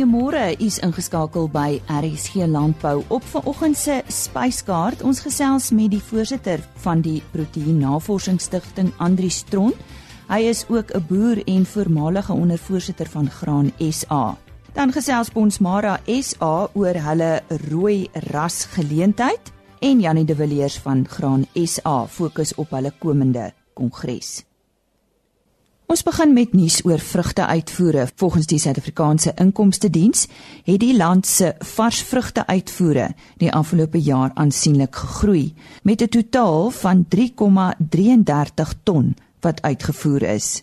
Goeiemôre, u is ingeskakel by RSG Landbou op vanoggend se spyskaart. Ons gesels met die voorsitter van die Proteïen Navorsingsstigting, Andri Stron. Hy is ook 'n boer en voormalige ondervoorsitter van Graan SA. Dan gesels ons Mara SA oor hulle rooi ras geleentheid en Janie de Villiers van Graan SA fokus op hulle komende kongres. Ons begin met nuus oor vrugteuitvoere. Volgens die Suid-Afrikaanse Inkomste Diens het die land se vars vrugteuitvoere die afgelope jaar aansienlik gegroei met 'n totaal van 3,33 ton wat uitgevoer is.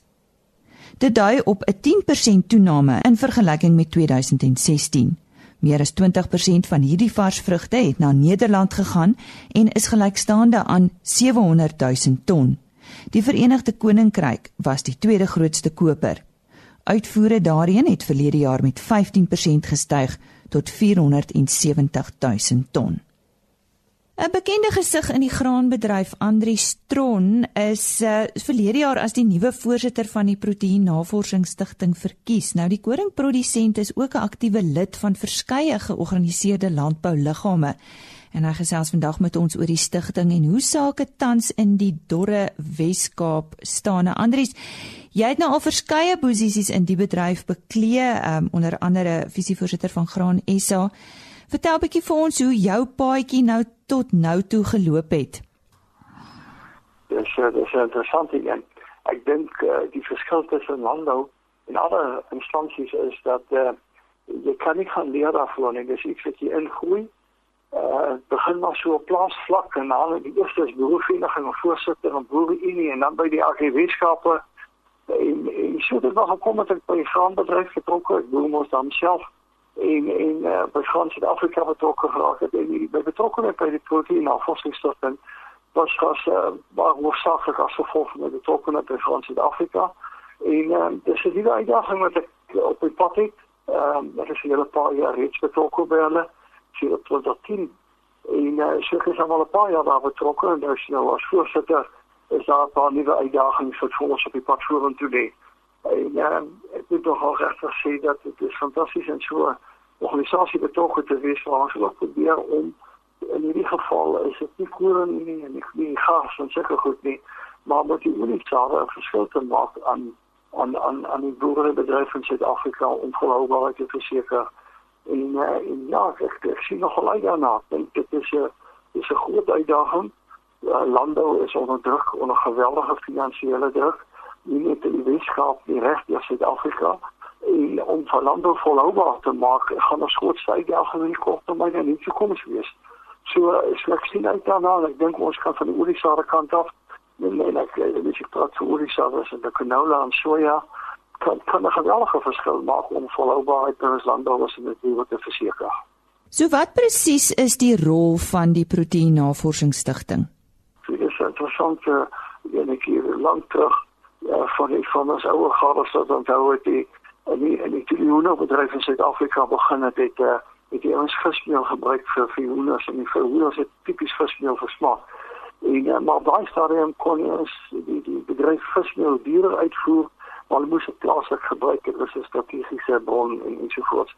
Dit dui op 'n 10% toename in vergelyking met 2016. Meer as 20% van hierdie vars vrugte het na Nederland gegaan en is gelykstaande aan 700 000 ton. Die Verenigde Koninkryk was die tweede grootste koper. Uitvoere daarheen het verlede jaar met 15% gestyg tot 470 000 ton. 'n Bekende gesig in die graanbedryf, Andri Stron, is uh, verlede jaar as die nuwe voorsitter van die Proteïen Navorsingsstigting verkies. Nou die koringprodusent is ook 'n aktiewe lid van verskeie georganiseerde landbouliggame en hy gesels vandag met ons oor die stigting en hoe sake tans in die dorre Wes-Kaap staan. Nou, Andries, jy het nou al verskeie posisies in die bedryf beklee, um, onder andere visievoorsitter van Graan SA. Vertel 'n bietjie vir ons hoe jou paadjie nou tot nou toe geloop het. Dis uh, dis interessant en ek dink uh, die verskil tussen landbou en ander instansies is dat uh, jy kan nie gaan leer daarvan nie. Dis iets wat jy ingroei uh, begin maar so op plaasvlak en dan die eerste is beroepsvereniging of voorsitter van boereunie en dan by die agriwetenskappe en en so het nog gekom dat ek by die graanbedryf betrokke ek boer mos dan self en en uh, by Graan Suid-Afrika betrokke geraak het. En by betrokke by die proteïen navorsingsstigting was gas uh, maar hoofsaaklik as gevolg van die betrokkenheid by Graan Suid-Afrika en uh, dis 'n nuwe uitdaging wat ek op die pad het. Ehm um, ek is 'n paar jaar reeds betrokke by hulle 2010 en uh, so gesien al 'n paar jaar daar betrokke en dus nou as voorsitter is daar 'n paar nuwe uitdagings vir ons op die pad vorentoe lê. En uh, ek moet nog al regtig sê dat dit is fantasties en so 'n organisasie betrokke te wees waar ons ook probeer om in hierdie geval is dit nie koring nie en nie, nie gas en seker goed nie, maar met die unieke verskil te maak aan aan aan aan die boerebedryf in Suid-Afrika om volhoubaarheid te verseker. En, uh, en ja, ek, ek sien nog baie daarna. Dink dit is 'n is 'n groot uitdaging. Uh, landbou is onder druk, onder geweldige finansiële druk. Nie net in die Weskaap, die reg in Suid-Afrika. En om vir landbou volhoubaar te maak, gaan ons groot uitdagings in die kort termyn en nie toekoms wees. So ek sien uit daarna, ek dink ons kan van die oliesare kant af en en ek weet ek praat oor oliesare en die canola en soja kan kan 'n geweldige verskil maak om volhoubaarheid in ons landbouers en te verseker. So wat presies is die rol van die Proteïen Navorsingsstigting? Dit is interessant uh, en ek hier lank terug ja, van die van ons ouer gades wat onthou het die en die en die Tiliona bedryf in Suid-Afrika begin het het uh, het die ons vismeel gebruik vir vir hoenders en die vir hoenders het tipies vismeel versmaak. En uh, maar baie stadium kon ons die die bedryf vismeel diere uitvoer hulle moes dit plaaslik gebruik het as 'n strategiese bron en ensovoorts.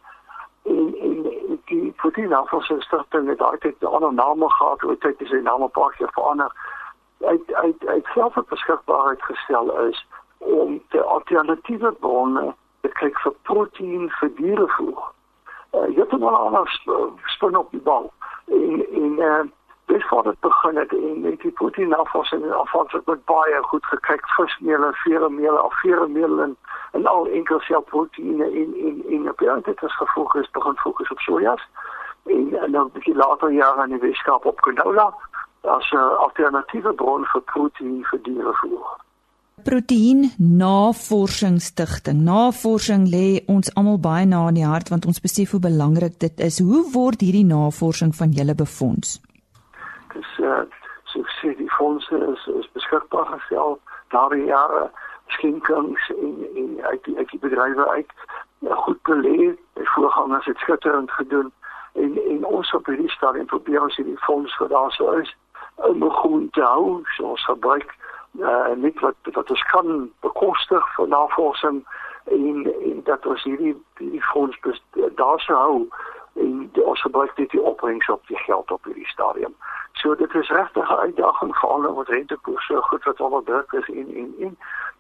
En en die proteïen afvoer stigting het altyd 'n ander naam gehad, hoe dit sy naam op paar keer verander. Uit uit uit self beskikbaarheid gestel is om die alternatiewe bronne te kyk vir proteïen vir dierevoer. Uh, jy het nou al 'n spin op die bal. En en uh, dis voor dit begin het en met die proteïen navorsing afhanklik met baie goed gekyk vismeel en veermeel of veermeel en en al enkel sel proteïene in in in op ja dit is gefokus begin fokus op sojas en, en dan 'n bietjie later jare in die wetenskap op canola as 'n alternatiewe bron vir proteïen vir dierevoer. Proteïen Navorsingsstigting. Navorsing lê ons almal baie na in die hart want ons besef hoe belangrik dit is. Hoe word hierdie navorsing van julle befonds? Uh, so sê die fondse is is beskikbaar gestel. Daardie jare skenkings en en uit die uit die bedrywe uit ja, goed belê die voorgangers het skitterend gedoen. En en ons op hierdie stadium probeer ons hierdie fonds vir daar sou is goed te hou. So ons gebruik uh, net wat wat ons kan bekostig vir navorsing en en dat ons hierdie hierdie fonds daar sou hou en ons gebruik dit die opbrengs op die geld op hierdie stadium. So dit is regtig 'n uitdaging vir almal wat rentekoerse goed wat onder druk is en en en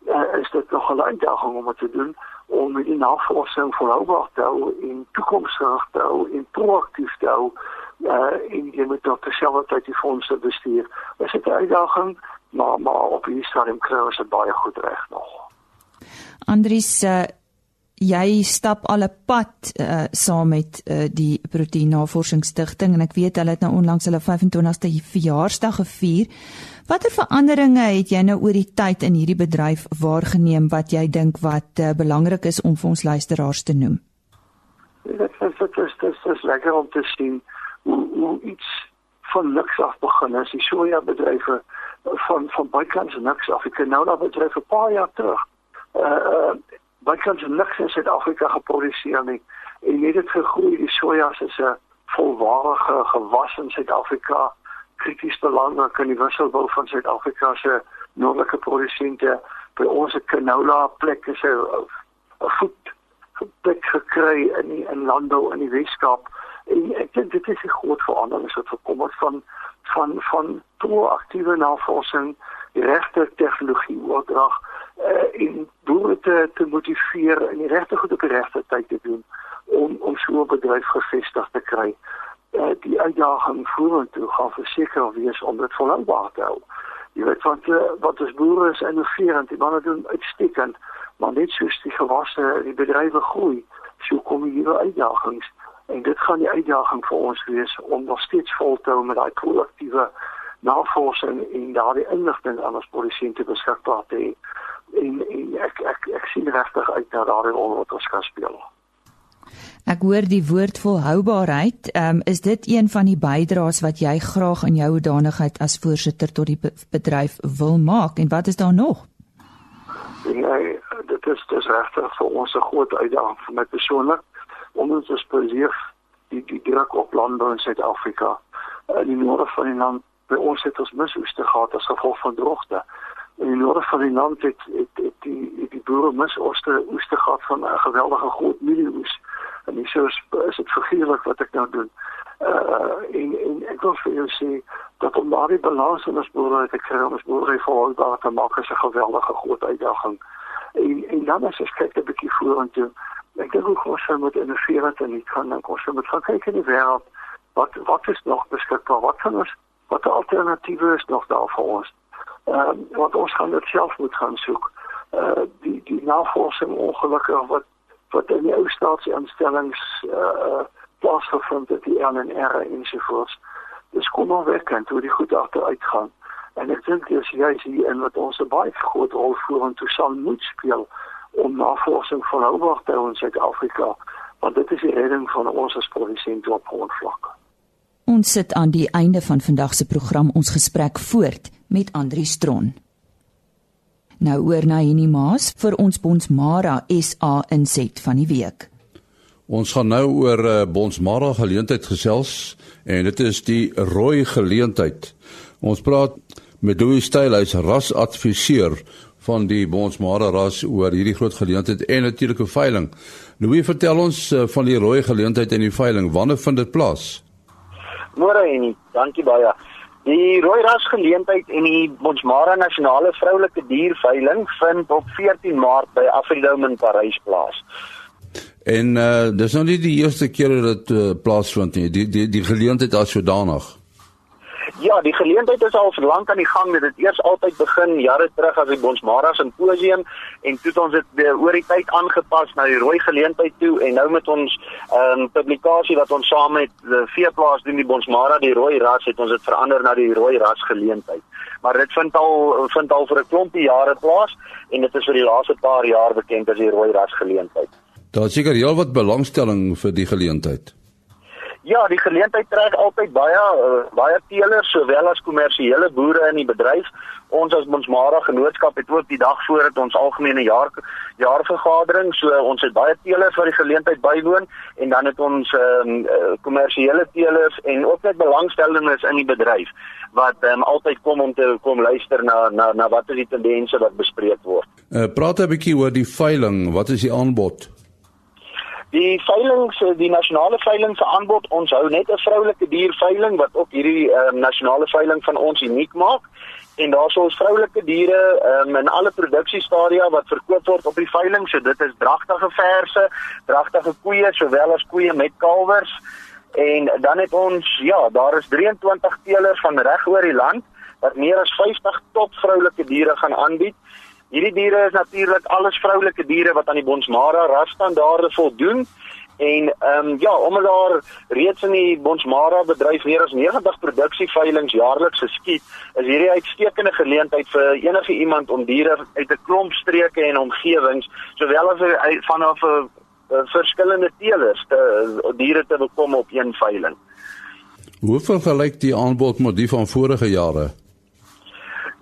uh, is dit nog 'n uitdaging om te doen om met die navorsing volhoubaar te hou en toekomstig te hou en proaktief te hou uh, en jy moet op dieselfde die fondse bestuur. Dit is 'n uitdaging, maar maar op hierdie stadium kry ons dit baie goed reg nog. Andries uh jy stap al 'n pad uh, saam met uh, die Proteïen Navorsingsstigting en ek weet hulle het nou onlangs hulle 25ste verjaarsdag gevier. Watter veranderinge het jy nou oor die tyd in hierdie bedryf waargeneem wat jy dink wat uh, belangrik is om vir ons luisteraars te noem? Dit is dit is dit is lekker om te sien hoe, hoe iets van niks af begin as die soja bedrywe van van bykans niks af. Ek ken nou dat bedryf 'n paar jaar terug. Uh, kan se niks in Suid-Afrika geproduseer nie. En net dit gegroei die soja is 'n volwaardige gewas in Suid-Afrika. Krities belangrik in die wisselbou van Suid-Afrika se noordelike produsente. By ons canola plek is 'n voet plek gekry in die, in landbou in die Weskaap. En ek dink dit is 'n groot verandering wat gekom het van van van proaktiewe navorsing die regte tegnologie oordrag uh, en boere te, te motiveer en die regte goed op die regte tyd te doen om om so 'n bedryf gevestig te kry. Uh, die uitdaging vorentoe gaan verseker wees om dit volhoubaar te hou. Jy weet wat uh, wat ons boere is innoverend, die manne doen uitstekend, maar net soos die gewasse, die bedrywe groei, so kom hier uitdagings en dit gaan die uitdaging vir ons wees om nog steeds vol te hou met daai proaktiewe navorsing en daardie inligting aan ons produsente beskikbaar te hê en, en ek ek ek sien regtig uit na daardie rol wat ons kan speel. Ek hoor die woord volhoubaarheid. Ehm um, is dit een van die bydraes wat jy graag in jou hoedanigheid as voorsitter tot die bedryf wil maak en wat is daar nog? Nee, dit is dis regtig vir ons 'n groot uitdaging vir my persoonlik om ons te spesifiek die die druk op landbou in Suid-Afrika. In die noorde van die land by ons het ons misoeste gehad as gevolg van droogte in die noorde van die land het het, het die het die boere mis ooste oeste gehad van 'n geweldige groot mielieoes en dis so is dit vergeeflik wat ek nou doen. Uh en en ek wil vir jou sê dat om daardie balans in ons boere te kry om ons boere volhoubaar te maak is 'n geweldige groot uitdaging. En en dan as ek kyk 'n bietjie vorentoe, ek dink hoe ons moet innoveer en nie kan dan ons moet gaan kyk in die wêreld wat wat is nog beskikbaar? Wat kan ons wat alternatiewe is nog daar vir ons? Uh, wat ons gaan dit self moet gaan soek. Uh die die navorsing ongelukkig wat wat in die ou staatsinstellings uh plaasgevind het, die NNR en so voort. Dis kom nog weg kan toe die goed agteruit gaan. En ek dink dis juist hier in wat ons 'n baie groot rol vorentoe sal moet speel om navorsing volhoubaar te hou in Suid-Afrika, want dit is die redding van ons as produsente op grondvlak. Ons sit aan die einde van vandag se program ons gesprek voort met Andri Stron. Nou oor na Henny Maas vir ons Bonsmara SA inset van die week. Ons gaan nou oor uh, Bonsmara geleentheid gesels en dit is die rooi geleentheid. Ons praat met Louis Styl hy's rasadviseur van die Bonsmara ras oor hierdie groot geleentheid en natuurlike veiling. Louis vertel ons uh, van die rooi geleentheid en die veiling. Wanneer vind dit plaas? Môre Henny, dankie baie. Die rooi ras geleentheid en die Bonsmara nasionale vroulike dierveiling vind op 14 Maart by Afridome in Parys plaas. En uh dis nou nie die eerste keer dat dit uh, plaasvind nie. Die die die geleentheid as sodanig. Ja, die geleentheid is al lank aan die gang. Dit het eers altyd begin jare terug as die Bonsmara simposium en toe het ons dit oor die tyd aangepas na die rooi geleentheid toe en nou met ons ehm um, publikasie wat ons saam met die veeplaas doen die Bonsmara die rooi ras het ons dit verander na die rooi ras geleentheid. Maar dit vind al vind al vir 'n klompie jare plaas en dit is vir die laaste paar jaar bekend as die rooi ras geleentheid. Daar seker heelwat belangstelling vir die geleentheid. Ja, die geleentheid trek altyd baie uh, baie teelers sowel as kommersiële boere in die bedryf. Ons as Monsmara Genootskap het ook die dag voor dit ons algemene jaar jaarvergadering, so ons het baie teelers wat die geleentheid bywoon en dan het ons ehm um, kommersiële uh, teelers en ook net belangstellendes in die bedryf wat ehm um, altyd kom om te kom luister na na na wat is die tendense wat bespreek word. Uh, praat 'n bietjie oor die veiling. Wat is die aanbod? Die veiling se die nasionale veiling se aanbod ons hou net 'n vroulike dierveiling wat ook hierdie uh, nasionale veiling van ons uniek maak. En daar sou ons vroulike diere um, in alle produksiestadia wat verkoop word op die veiling. So dit is dragtige verse, dragtige koeie sowel as koeie met kalwers. En dan het ons ja, daar is 23 teelers van reg oor die land wat meer as 50 top vroulike diere gaan aanbied. Hierdie diere is natuurlik alles vroulike diere wat aan die Bonsmara rasstandaarde voldoen. En ehm um, ja, omdat daar reeds in die Bonsmara bedryf meer as 90 produksieveilings jaarliks geskied, is hierdie uitstekende geleentheid vir enige iemand om diere uit 'n klomp streke en omgewings, sowel as vanaf 'n verskillende teelers te diere te bekom op een veiling. Hoe vergelyk die aanbod met die van vorige jare?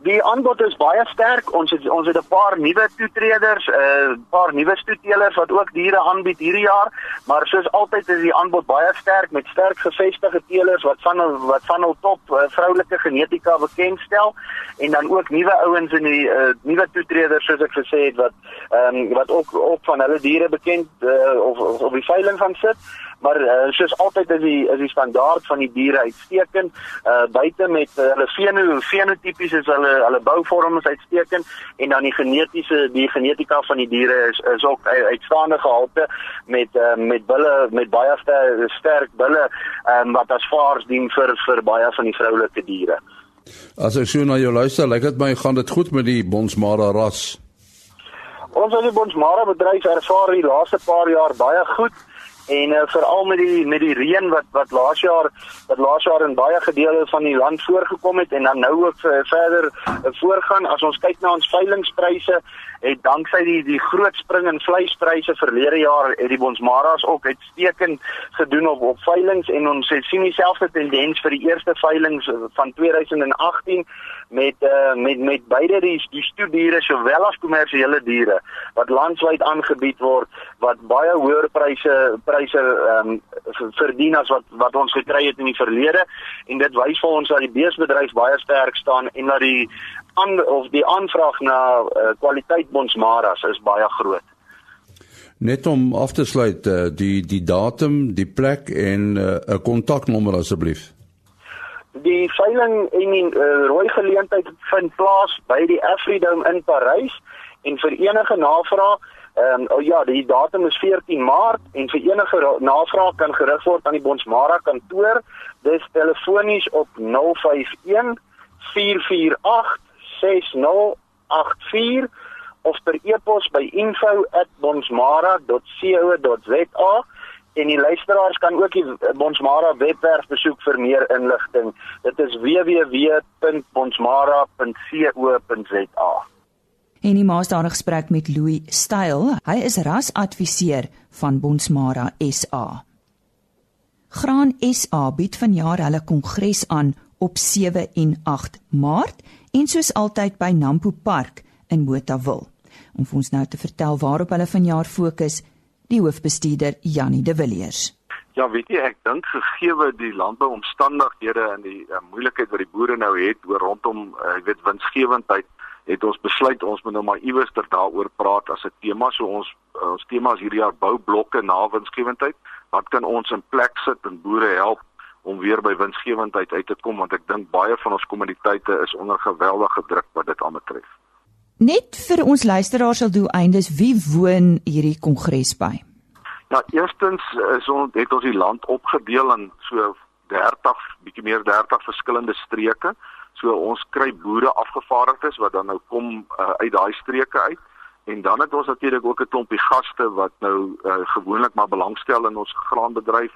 Die aanbod is baie sterk. Ons het ons het 'n paar nuwe toetreders, 'n uh, paar nuwe stoetelers wat ook diere aanbied hierdie jaar, maar soos altyd is die aanbod baie sterk met sterk gevestigde teelers wat van wat van hul top uh, vroulike genetika bekendstel. En dan ook nuwe ouens in die uh, nuwe toetreders soos ek gesê het wat um, wat ook ook van hulle diere bekend uh, of, of op die veiling gaan sit maar uh, soos altyd is die is die standaard van die diere uitstekend uh, buite met uh, hulle feno fenotipies is hulle hulle bouvorm is uitstekend en dan die genetiese die genetika van die diere is is ook uitstaande gehalte met uh, met bulle met baie ster, sterk bulle um, wat as vaars dien vir vir baie van die vroulike diere. As ek sien na jou luister, lyk dit my gaan dit goed met die Bonsmara ras. Ons as die Bonsmara bedryf ervaar die laaste paar jaar baie goed en uh, veral met die met die reën wat wat laas jaar wat laas jaar in baie gedeelte van die land voorgekom het en dan nou ook verder uh, voorgaan. As ons kyk na ons veilingspryse het danksy die die groot spring in vleispryse verlede jaar het die Bonsmaras ook uitstekend gedoen op op veilings en ons het sien dieselfde tendens vir die eerste veilings van 2018 met uh, met met beide die die stoediere sowel as kommersiële diere wat landwyd aangebied word wat baie hoër pryse pryse ehm um, verdien as wat wat ons gekry het in die verlede. En dit wys vir ons dat die beesbedryf baie sterk staan en dat die aan of die aanvraag na uh, kwaliteit bonsmaras is baie groot. Net om af te sluit uh, die die datum, die plek en eh, 'n uh, kontaknommer asseblief. Die veiling en die uh, rooi geleentheid vind plaas by die Afridome in Parys en vir enige navraag Ehm um, oh ja, die datum is 14 Maart en vir enige navraag kan gerig word aan die Bonsmara kantoor. Dis telefonies op 051 448 6084 of per e-pos by info@bonsmara.co.za en die luisteraars kan ook die Bonsmara webwerf besoek vir meer inligting. Dit is www.bonsmara.co.za. En die maas daar 'n gesprek met Louis Styl. Hy is rasadviseur van Bonsmara SA. Graan SA bied vanjaar hulle kongres aan op 7 en 8 Maart en soos altyd by Nampo Park in Botawil. Om vir ons nou te vertel waarop hulle vanjaar fokus, die hoofbestuurder Jannie de Villiers. Ja, weet jy, ek dink gegee die landbouomstandighede en die uh, moeilikheid wat die boere nou het oor rondom, uh, jy weet, winsgewendheid, het ons besluit ons moet nou maar iewers daaroor praat as 'n tema. So ons uh, ons tema is hierdie jaar boublokke na winsgewendheid. Wat kan ons in plek sit en boere help om weer by winsgewendheid uit te kom want ek dink baie van ons kommuniteite is onder geweldige druk wat dit aanbetref. Net vir ons luisteraars sal doeleindes wie woon hierdie kongres by? Nou eerstens is ons het ons die land opgedeel in so 30 bietjie meer 30 verskillende streke. So ons kry boere afgevaardigdes wat dan nou kom uh, uit daai streke uit. En dan het ons natuurlik ook 'n klompie gaste wat nou uh, gewoonlik maar belangstel in ons graanbedryf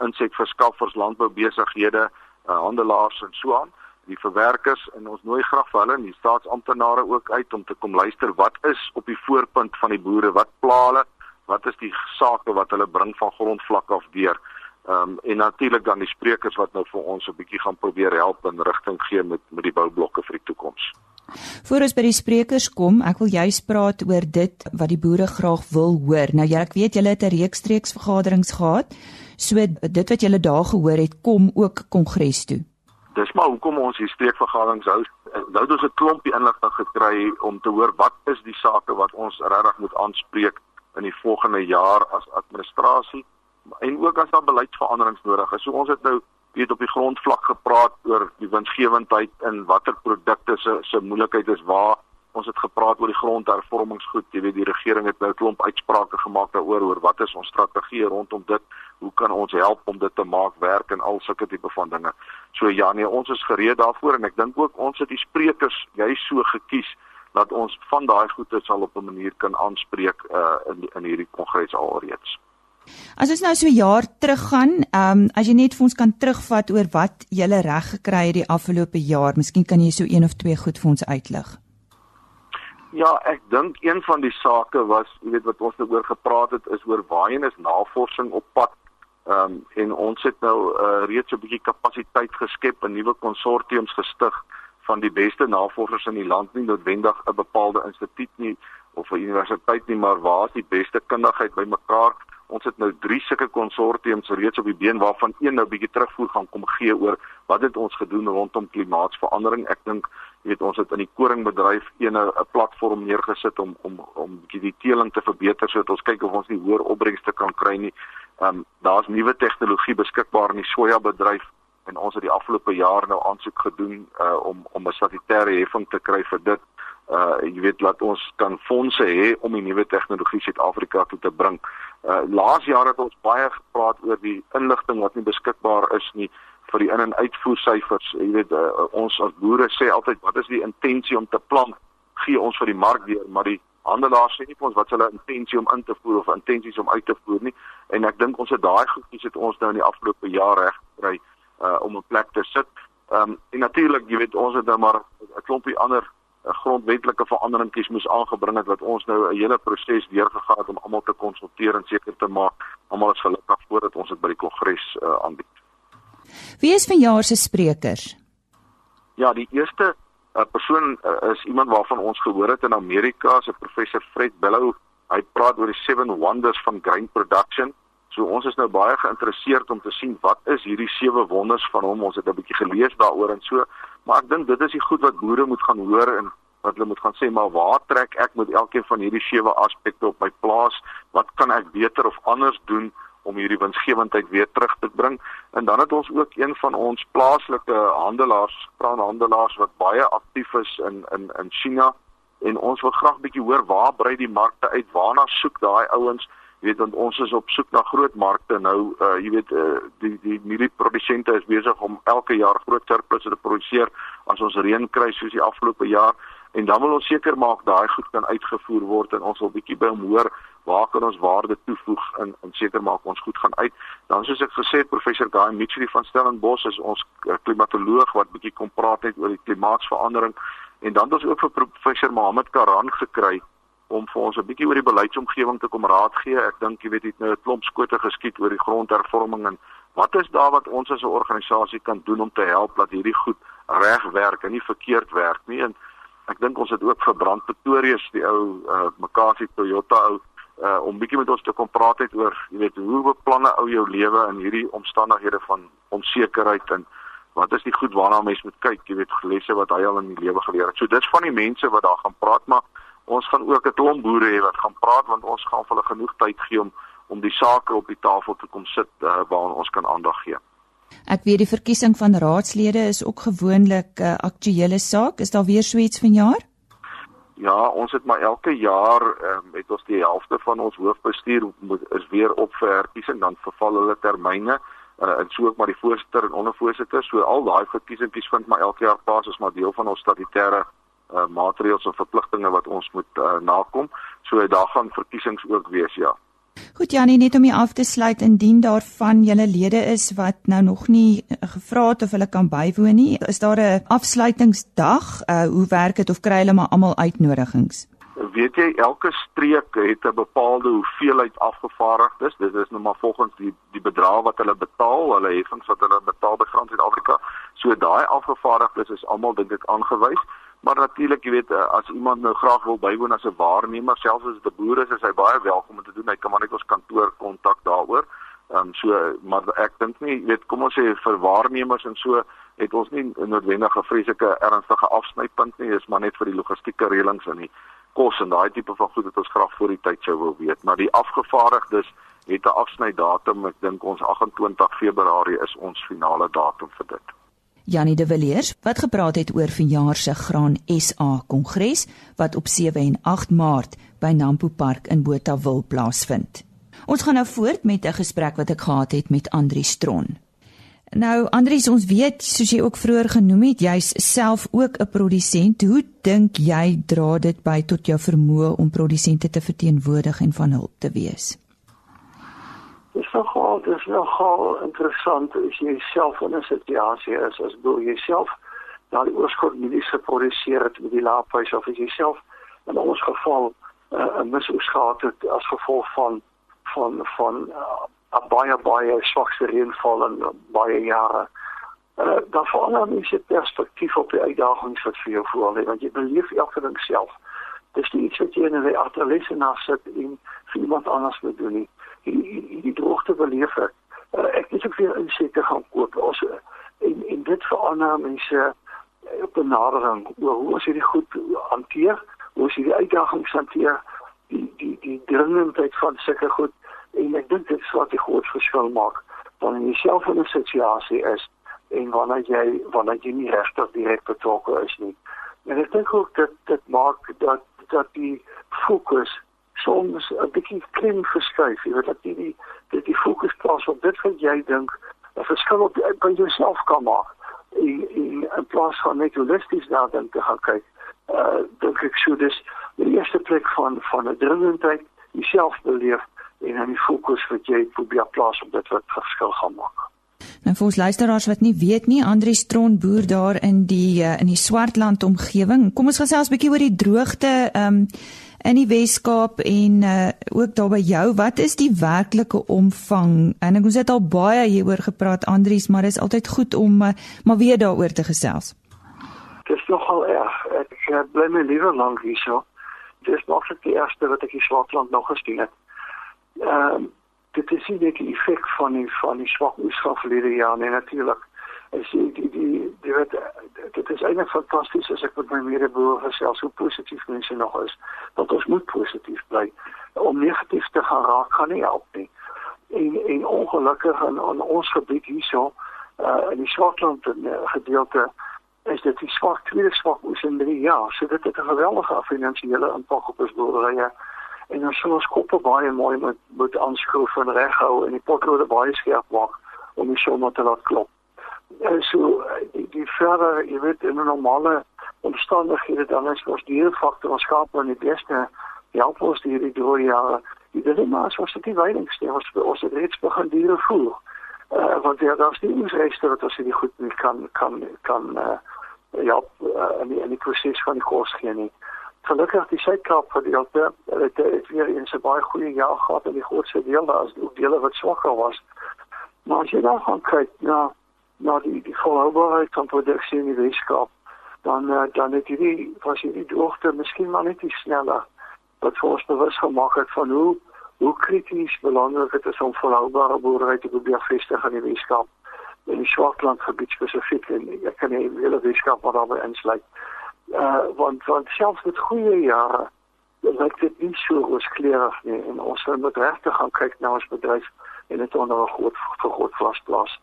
insetverskaffers, landboubesighede, uh, handelaars en so aan, die verwerkers en ons nooi graag vir hulle en die staatsamptenare ook uit om te kom luister wat is op die voorpunt van die boere, wat pla hulle, wat is die sake wat hulle bring van grondvlak af deur. Ehm um, en natuurlik dan die sprekers wat nou vir ons 'n bietjie gaan probeer help in rigting gee met met die boublokke vir die toekoms. Voor ons by die sprekers kom, ek wil juist praat oor dit wat die boere graag wil hoor. Nou ja, ek weet julle het 'n reeks streeksvergaderings gehad. So dit wat julle daar gehoor het, kom ook kongres toe. Dis maar hoekom ons hier streekvergaderings hou. nou het ons 'n klompie inligting gekry om te hoor wat is die sake wat ons regtig moet aanspreek in die volgende jaar as administrasie en ook as daar beleidsveranderings nodig is. So ons het nou weet op die grondvlak gepraat oor die winsgewendheid en watter produkte se se moeilikheid is waar ons het gepraat oor die grondhervormingsgoed. Jy weet die regering het nou 'n klomp uitsprake gemaak daaroor oor wat is ons strategie rondom dit? Hoe kan ons help om dit te maak werk en al sulke tipe van dinge? So ja nee ons is gereed daarvoor en ek dink ook ons het die sprekers jy so gekies dat ons van daai goede sal op 'n manier kan aanspreek uh, in in hierdie kongres alreeds As ons nou so 'n jaar teruggaan, ehm um, as jy net vir ons kan terugvat oor wat jy reg gekry het die afgelope jaar, miskien kan jy so een of twee goed vir ons uitlig. Ja, ek dink een van die sake was, jy weet wat ons nou oor gepraat het, is oor waarheen is navorsing op pad. Ehm um, en ons het nou uh, reeds 'n bietjie kapasiteit geskep en nuwe konsortiums gestig van die beste navorsers in die land, nie noodwendig 'n bepaalde instituut nie of 'n universiteit nie, maar waar is die beste kundigheid bymekaar? Ons het nou 3 sulke konsortiums reeds op die been waarvan een nou bietjie terugvoer gaan kom gee oor wat het ons gedoen rondom klimaatsverandering. Ek dink jy weet ons het in die koringbedryf ene 'n platform neergesit om om om bietjie die teeling te verbeter sodat ons kyk of ons nie hoër opbrengste kan kry nie. Ehm um, daar's nuwe tegnologie beskikbaar in die soja bedryf en ons het die afgelope jaar nou aansoek gedoen uh om om 'n statutêre heffing te kry vir dit uh jy weet laat ons kan fondse hê om die nuwe tegnologie Suid-Afrika toe te bring. Uh laas jaar het ons baie gepraat oor die inligting wat nie beskikbaar is nie vir die in- en uitvoersyfers. Jy weet uh, ons as boere sê altyd wat is die intensie om te plant? Gee ons vir die mark weer, maar die handelaars sê nie vir ons wat hulle intensie om in te voer of intensies om uit te voer nie. En ek dink ons het daai goedjies het ons nou in die afgelope jaar reg gekry uh om 'n plek te sit. Ehm um, en natuurlik, jy weet ons het nou maar 'n klompie ander grondwetlike veranderingkies moes aangebring het wat ons nou 'n hele proses deurgegaan het om almal te konsulteer en seker te maak almal is gelukkig voordat ons dit by die kongres uh, aanbied. Wie is vanjaar se sprekers? Ja, die eerste uh, persoon uh, is iemand waarvan ons gehoor het in Amerika, se professor Fred Bellow. Hy praat oor die seven wonders van grain production. So ons is nou baie geïnteresseerd om te sien wat is hierdie sewe wonders van hom. Ons het 'n bietjie gelees daaroor en so Maar ek dink dit is die goed wat boere moet gaan hoor en wat hulle moet gaan sê maar waar trek ek met elkeen van hierdie sewe aspekte op my plaas? Wat kan ek beter of anders doen om hierdie winsgewendheid weer terug te bring? En dan het ons ook een van ons plaaslike handelaars, kraanhandelaars wat baie aktief is in in in China en ons wil graag bietjie hoor waar brei die markte uit? Waarna soek daai ouens? Jy weet want ons is op soek na groot markte nou uh jy weet uh, die die mielieprodusente is besig om elke jaar groot surplusse te produseer as ons reën kry soos die afgelope jaar. En dan wil ons seker maak daai goed kan uitgevoer word en ons wil bietjie by hom hoor waar kan ons waarde toevoeg en en seker maak ons goed gaan uit. Dan soos ek gesê het professor Guy Mitchell van Stellenbosch is ons uh, klimatoloog wat bietjie kom praat net oor die klimaatsverandering. En dan het ons ook vir professor Mohammed Karan gekry om vir ons 'n bietjie oor die beleidsomgewing te kom raad gee. Ek dink jy weet dit nou 'n klomp skote geskiet oor die grondhervorming en wat is daar wat ons as 'n organisasie kan doen om te help dat hierdie goed reg werk en nie verkeerd werk nie. En ek dink ons het ook vir Brand Pretoria die ou uh, Makasi Toyota ou uh, om bietjie met ons te kom praat het oor jy weet hoe beplanne ou jou lewe in hierdie omstandighede van onsekerheid en wat is die goed waarna mens moet kyk, jy weet lesse wat hy al in die lewe geleer het. So dis van die mense wat daar gaan praat maar ons gaan ook 'n klomp boere hê wat gaan praat want ons gaan vir hulle genoeg tyd gee om om die sake op die tafel te kom sit uh, waaraan ons kan aandag gee. Ek weet die verkiesing van raadslede is ook gewoonlik 'n uh, aktuelle saak. Is daar weer so iets vanjaar? Ja, ons het maar elke jaar um, het ons die helfte van ons hoofbestuur moet is weer op vir verkiesing dan verval hulle termyne uh, en so ook maar die voorsitter en ondervoorsitter. So al daai verkiesingkies vind maar elke jaar plaas as maar deel van ons statutêre uh, maatreëls of verpligtinge wat ons moet uh, nakom. So daar gaan verkiesings ook wees, ja. Goed Janie, net om jy af te sluit indien daar van julle lede is wat nou nog nie uh, gevra het of hulle kan bywoon nie, is daar 'n afsluitingsdag? Uh, hoe werk dit of kry hulle maar almal uitnodigings? Weet jy, elke streek het 'n bepaalde hoeveelheid afgevaardigdes. Dit is nou maar volgens die die bedrag wat hulle betaal, hulle heffings wat hulle betaal by Grond Suid-Afrika. So daai afgevaardigdes is almal dink ek aangewys. Maar natuurlik, jy weet, eh, as iemand nou graag wil bywoon as 'n waarnemer, selfs as dit 'n boer is, is hy baie welkom om te doen. Hy kan maar net ons kantoor kontak daaroor. Ehm um, so, maar ek dink nie, jy weet, kom ons sê vir waarnemers en so het ons nie noodwendig 'n vreeslike ernstige afsnypunt nie, dis maar net vir die logistieke reëlings en die kos en daai tipe van goed wat ons graag voor die tyd sou wil weet, maar die afgevaardigdes het 'n afsnydatum, ek dink ons 28 Februarie is ons finale datum vir dit. Janie de Villiers wat gepraat het oor vanjaar se Graan SA Kongres wat op 7 en 8 Maart by Nampo Park in Botawil plaasvind. Ons gaan nou voort met 'n gesprek wat ek gehad het met Andri Stron. Nou Andries, ons weet soos jy ook vroeër genoem het, jy's self ook 'n produsent. Hoe dink jy dra dit by tot jou vermoë om produsente te verteenwoordig en van hulp te wees? Dit is nogal, dit is nogal interessant as jy self in 'n situasie is as jy jouself daar die oorskot medies geproduseer het met die laaphuis of as jy self in ons geval uh, 'n misoes gehad het as gevolg van van van uh, 'n baie baie swakste reënval in baie jare. Uh, dan verander mens se perspektief op die uitdagings wat vir jou voor lê want jy beleef elke ding self. Dis nie iets wat jy in 'n agterlesse na sit en vir iemand anders moet doen nie. Die die droogte beleef ek. Uh, ek het ook weer insekte gaan koop. Ons en en dit verander mense op 'n nadering oor hoe ons hierdie goed hanteer, hoe ons hierdie uitdagings hanteer, die die die dringendheid van sulke goed en ek dink dit sou 'n groot verskil maak wanneer jy self in 'n situasie is en wanneer jy wanneer jy nie regtig direk betrokke is nie. En ek dink ook dat dit maak dat dat die fokus soms 'n bietjie klim verskuif. Jy weet dat jy die dat die fokus plaas op dit wat jy dink 'n verskil op by jouself kan maak. En, en in plaas van net holisties na dink te gaan kyk. Uh dink ek sou dis die eerste plek van van 'n dringendheid jouself beleef en dan die fokus wat jy probeer plaas op dit wat verskil gaan maak. Nou vir ons luisteraars wat nie weet nie, Andri Stron boer daar in die uh, in die Swartland omgewing. Kom ons gesels 'n bietjie oor die droogte um in die Weskaap en uh, ook daar by jou. Wat is die werklike omvang? En ek het al baie hieroor gepraat Andries, maar dit is altyd goed om uh, maar weer daaroor te gesels. Dit is nogal erg. Ek uh, bly my liewe lank hierso. Dit is nog die eerste wat ek in Swartland nog gesien het ehm uh, dit is nie die effek van die van die swak oesval verlede jaar nie natuurlik. Is die die die die wat dit is eintlik fantasties as ek met my medeboere gesels hoe positief mense nog is. Want ons moet positief bly. Om negatief te gaan raak gaan nie help nie. En en ongelukkig in, in ons gebied hierso uh in die Swartland uh, gedeelte is dit die swak tweede swak oes in 3 jaar. So dit het 'n geweldige finansiële impak op ons boerderye en dan sou ons koppe baie mooi moet moet aanskroef en reghou en die potrode baie skerp maak om die somme te laat klop. En so die, die verder, jy weet in 'n normale omstandighede dan is ons dierefaktor ons skape in die beste help ons die hierdie drie jare. Die dilemma is ons het die veilingste ons ons het reeds begin diere voer. Uh, want ja, daar is nie iets rechter wat ons die goed nie kan kan kan uh, ja, uh, in die, in die proses van die kos gee nie gelukkig die Suid-Kaap gedeelte het het weer eens 'n baie goeie jaar gehad in die grootste deel daar is ook dele wat swakker was. Maar as jy dan gaan kyk na na die die volhoubaarheid van produksie in die Weskaap, dan uh, dan het hierdie was hierdie droogte miskien maar net iets sneller wat vir ons bewus gemaak het van hoe hoe krities belangrik dit is om volhoubare boerdery te probeer vestig in die Weskaap in die Swartland gebied spesifiek en ek kan nie hele Weskaap maar daarbey insluit uh, want want selfs met goeie jare lyk dit nie so rooskleurig nie en ons moet regtig gaan kyk na ons bedryf en dit onder 'n groot vergroot glasplaas.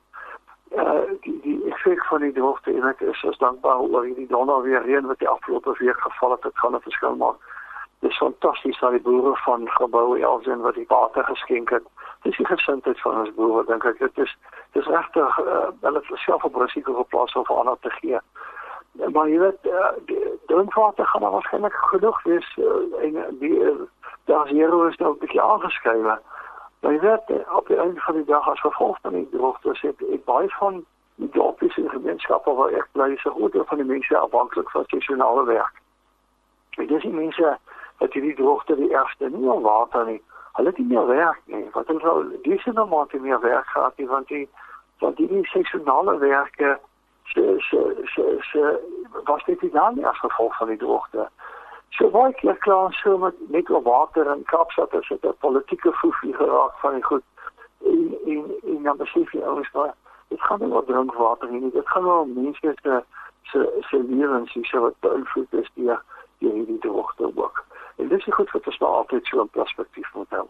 Uh die die effek van die droogte en ek is as dankbaar oor hierdie donder weer reën wat die afgelope week geval het, dit gaan 'n verskil maak. Dit is fantasties dat die boere van gebou Elsen wat die water geskenk het. Dis die gesindheid van ons boere dink ek dit is dis regtig uh, hulle het self op risiko geplaas om vir ander te gee maar jy weet uh, drinkwater gaan waarskynlik genoeg wees uh, en die uh, daar hier is nou 'n bietjie aangeskrywe. Jy weet op die einde van die dag as gevolg van die droogte sit ek baie van die dorpies en gemeenskappe waar ek bly so goed van die mense afhanklik van seisonale werk. Dit is die mense wat hierdie droogte die ergste nie al water nie. Hulle het nie meer werk nie. Wat hulle nou dis nou maar nie meer werk gehad nie want die want die seisonale werke se se se se was dit nie dan as gevolg van die droogte. So baie keer klaar so met net op water en Kaapstad is dit 'n politieke foefie geraak van die goed. En en en dan besef jy ouens maar dit gaan nie oor drinkwater nie dit gaan oor mense se se se lewens hier so wat beïnvloed is deur deur hierdie droogte ook. En dit is goed vir ons altyd so 'n perspektief moet hê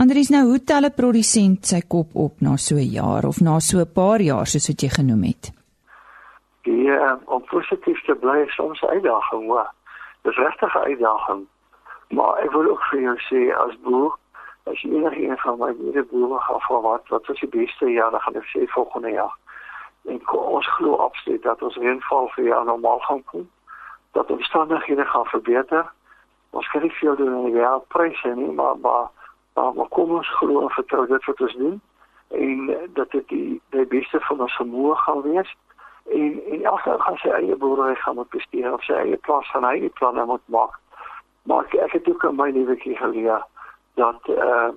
Andries nou hoe tel 'n produsent sy kop op na so 'n jaar of na so 'n paar jaar soos wat jy genoem het? Die uh, om positief te bly is soms 'n uitdaging hoor dis regtig 'n uitdaging. Maar ek wil ook vir jou sê as boer as jy enige een van my mede boere gaan vir wat wat is die beste jaar dan gaan ek sê volgende jaar. En ons glo absoluut dat ons reënval vir jaar normaal gaan kom dat omstandighede gaan verbeter. Ons kan nie veel doen in die wêreldpryse nie maar maar maar, maar kom ons glo en vertrou dit wat ons doen. En dat dit die die beste van ons vermoë gaan wees en en elke gaan sy eie boerdery gaan moet bestuur of sy eie plaas gaan hy die planne moet maak maar ek, ek het ook in my lewe geleer dat eh uh,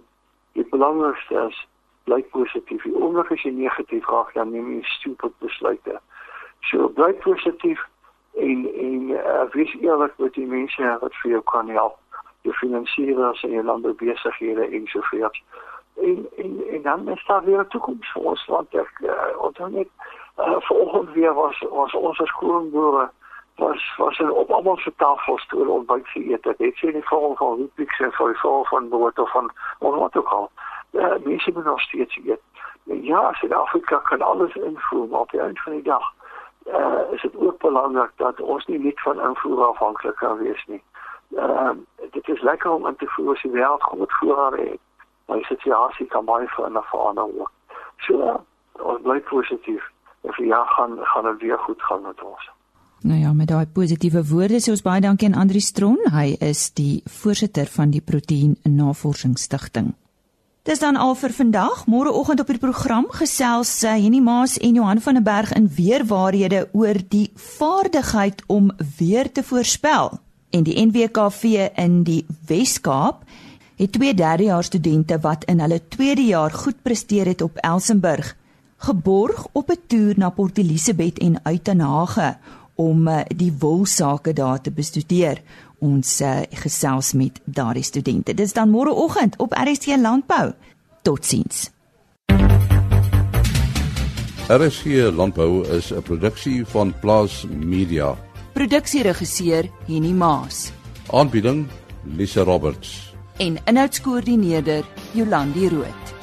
die belangrikste is bly positief. Die oomblik as jy negatief raak, dan neem jy stupid besluite. So bly positief en en uh, wees eerlik met die mense wat vir jou kan help. Jou finansiëerders en jou landboubesigghede en so voort. En en en dan is daar weer 'n toekoms vir ons want ek uh, onthou net uh, vanoggend weer was was ons as skoonboere was was er op almal se tafels toe ontbyt geëet het. Het sy nie vorm van Rupiks en vir vorm van brood of van of wat ook al. Ja, mense moet nog steeds eet. Ja, Suid-Afrika kan alles invoer, maar op die eind van die dag uh, is dit ook belangrik dat ons nie net van invoer afhanklik kan wees nie. Ehm uh, dit is lekker om in te voer as die wêreld goed voorraad het. Maar die situasie kan baie verander verander ook. So, uh, ons bly positief. Vir jaar gaan gaan dit weer goed gaan met ons. Nou ja, met daai positiewe woorde sê ons baie dankie aan Andri Stron. Hy is die voorsitter van die Proteïen Navorsingsstigting. Dis dan al vir vandag. Môreoggend op die program gesels uh, Henny Maas en Johan van der Berg in weer waarhede oor die vaardigheid om weer te voorspel. En die NWKV in die Wes-Kaap het twee derdejaars studente wat in hulle tweede jaar goed presteer het op Elsenburg geborg op 'n toer na Port Elizabeth en Uitenhage om uh, die wolsake daar te bestudeer. Ons uh, gesels met daardie studente. Dis dan môreoggend op RSC Landbou. Totsiens. RSC Landbou is 'n produksie van Plaas Media. Produksieregisseur Henny Maas. Aanbieding Lisa Roberts. En inhoudskoördineerder Jolandi Root.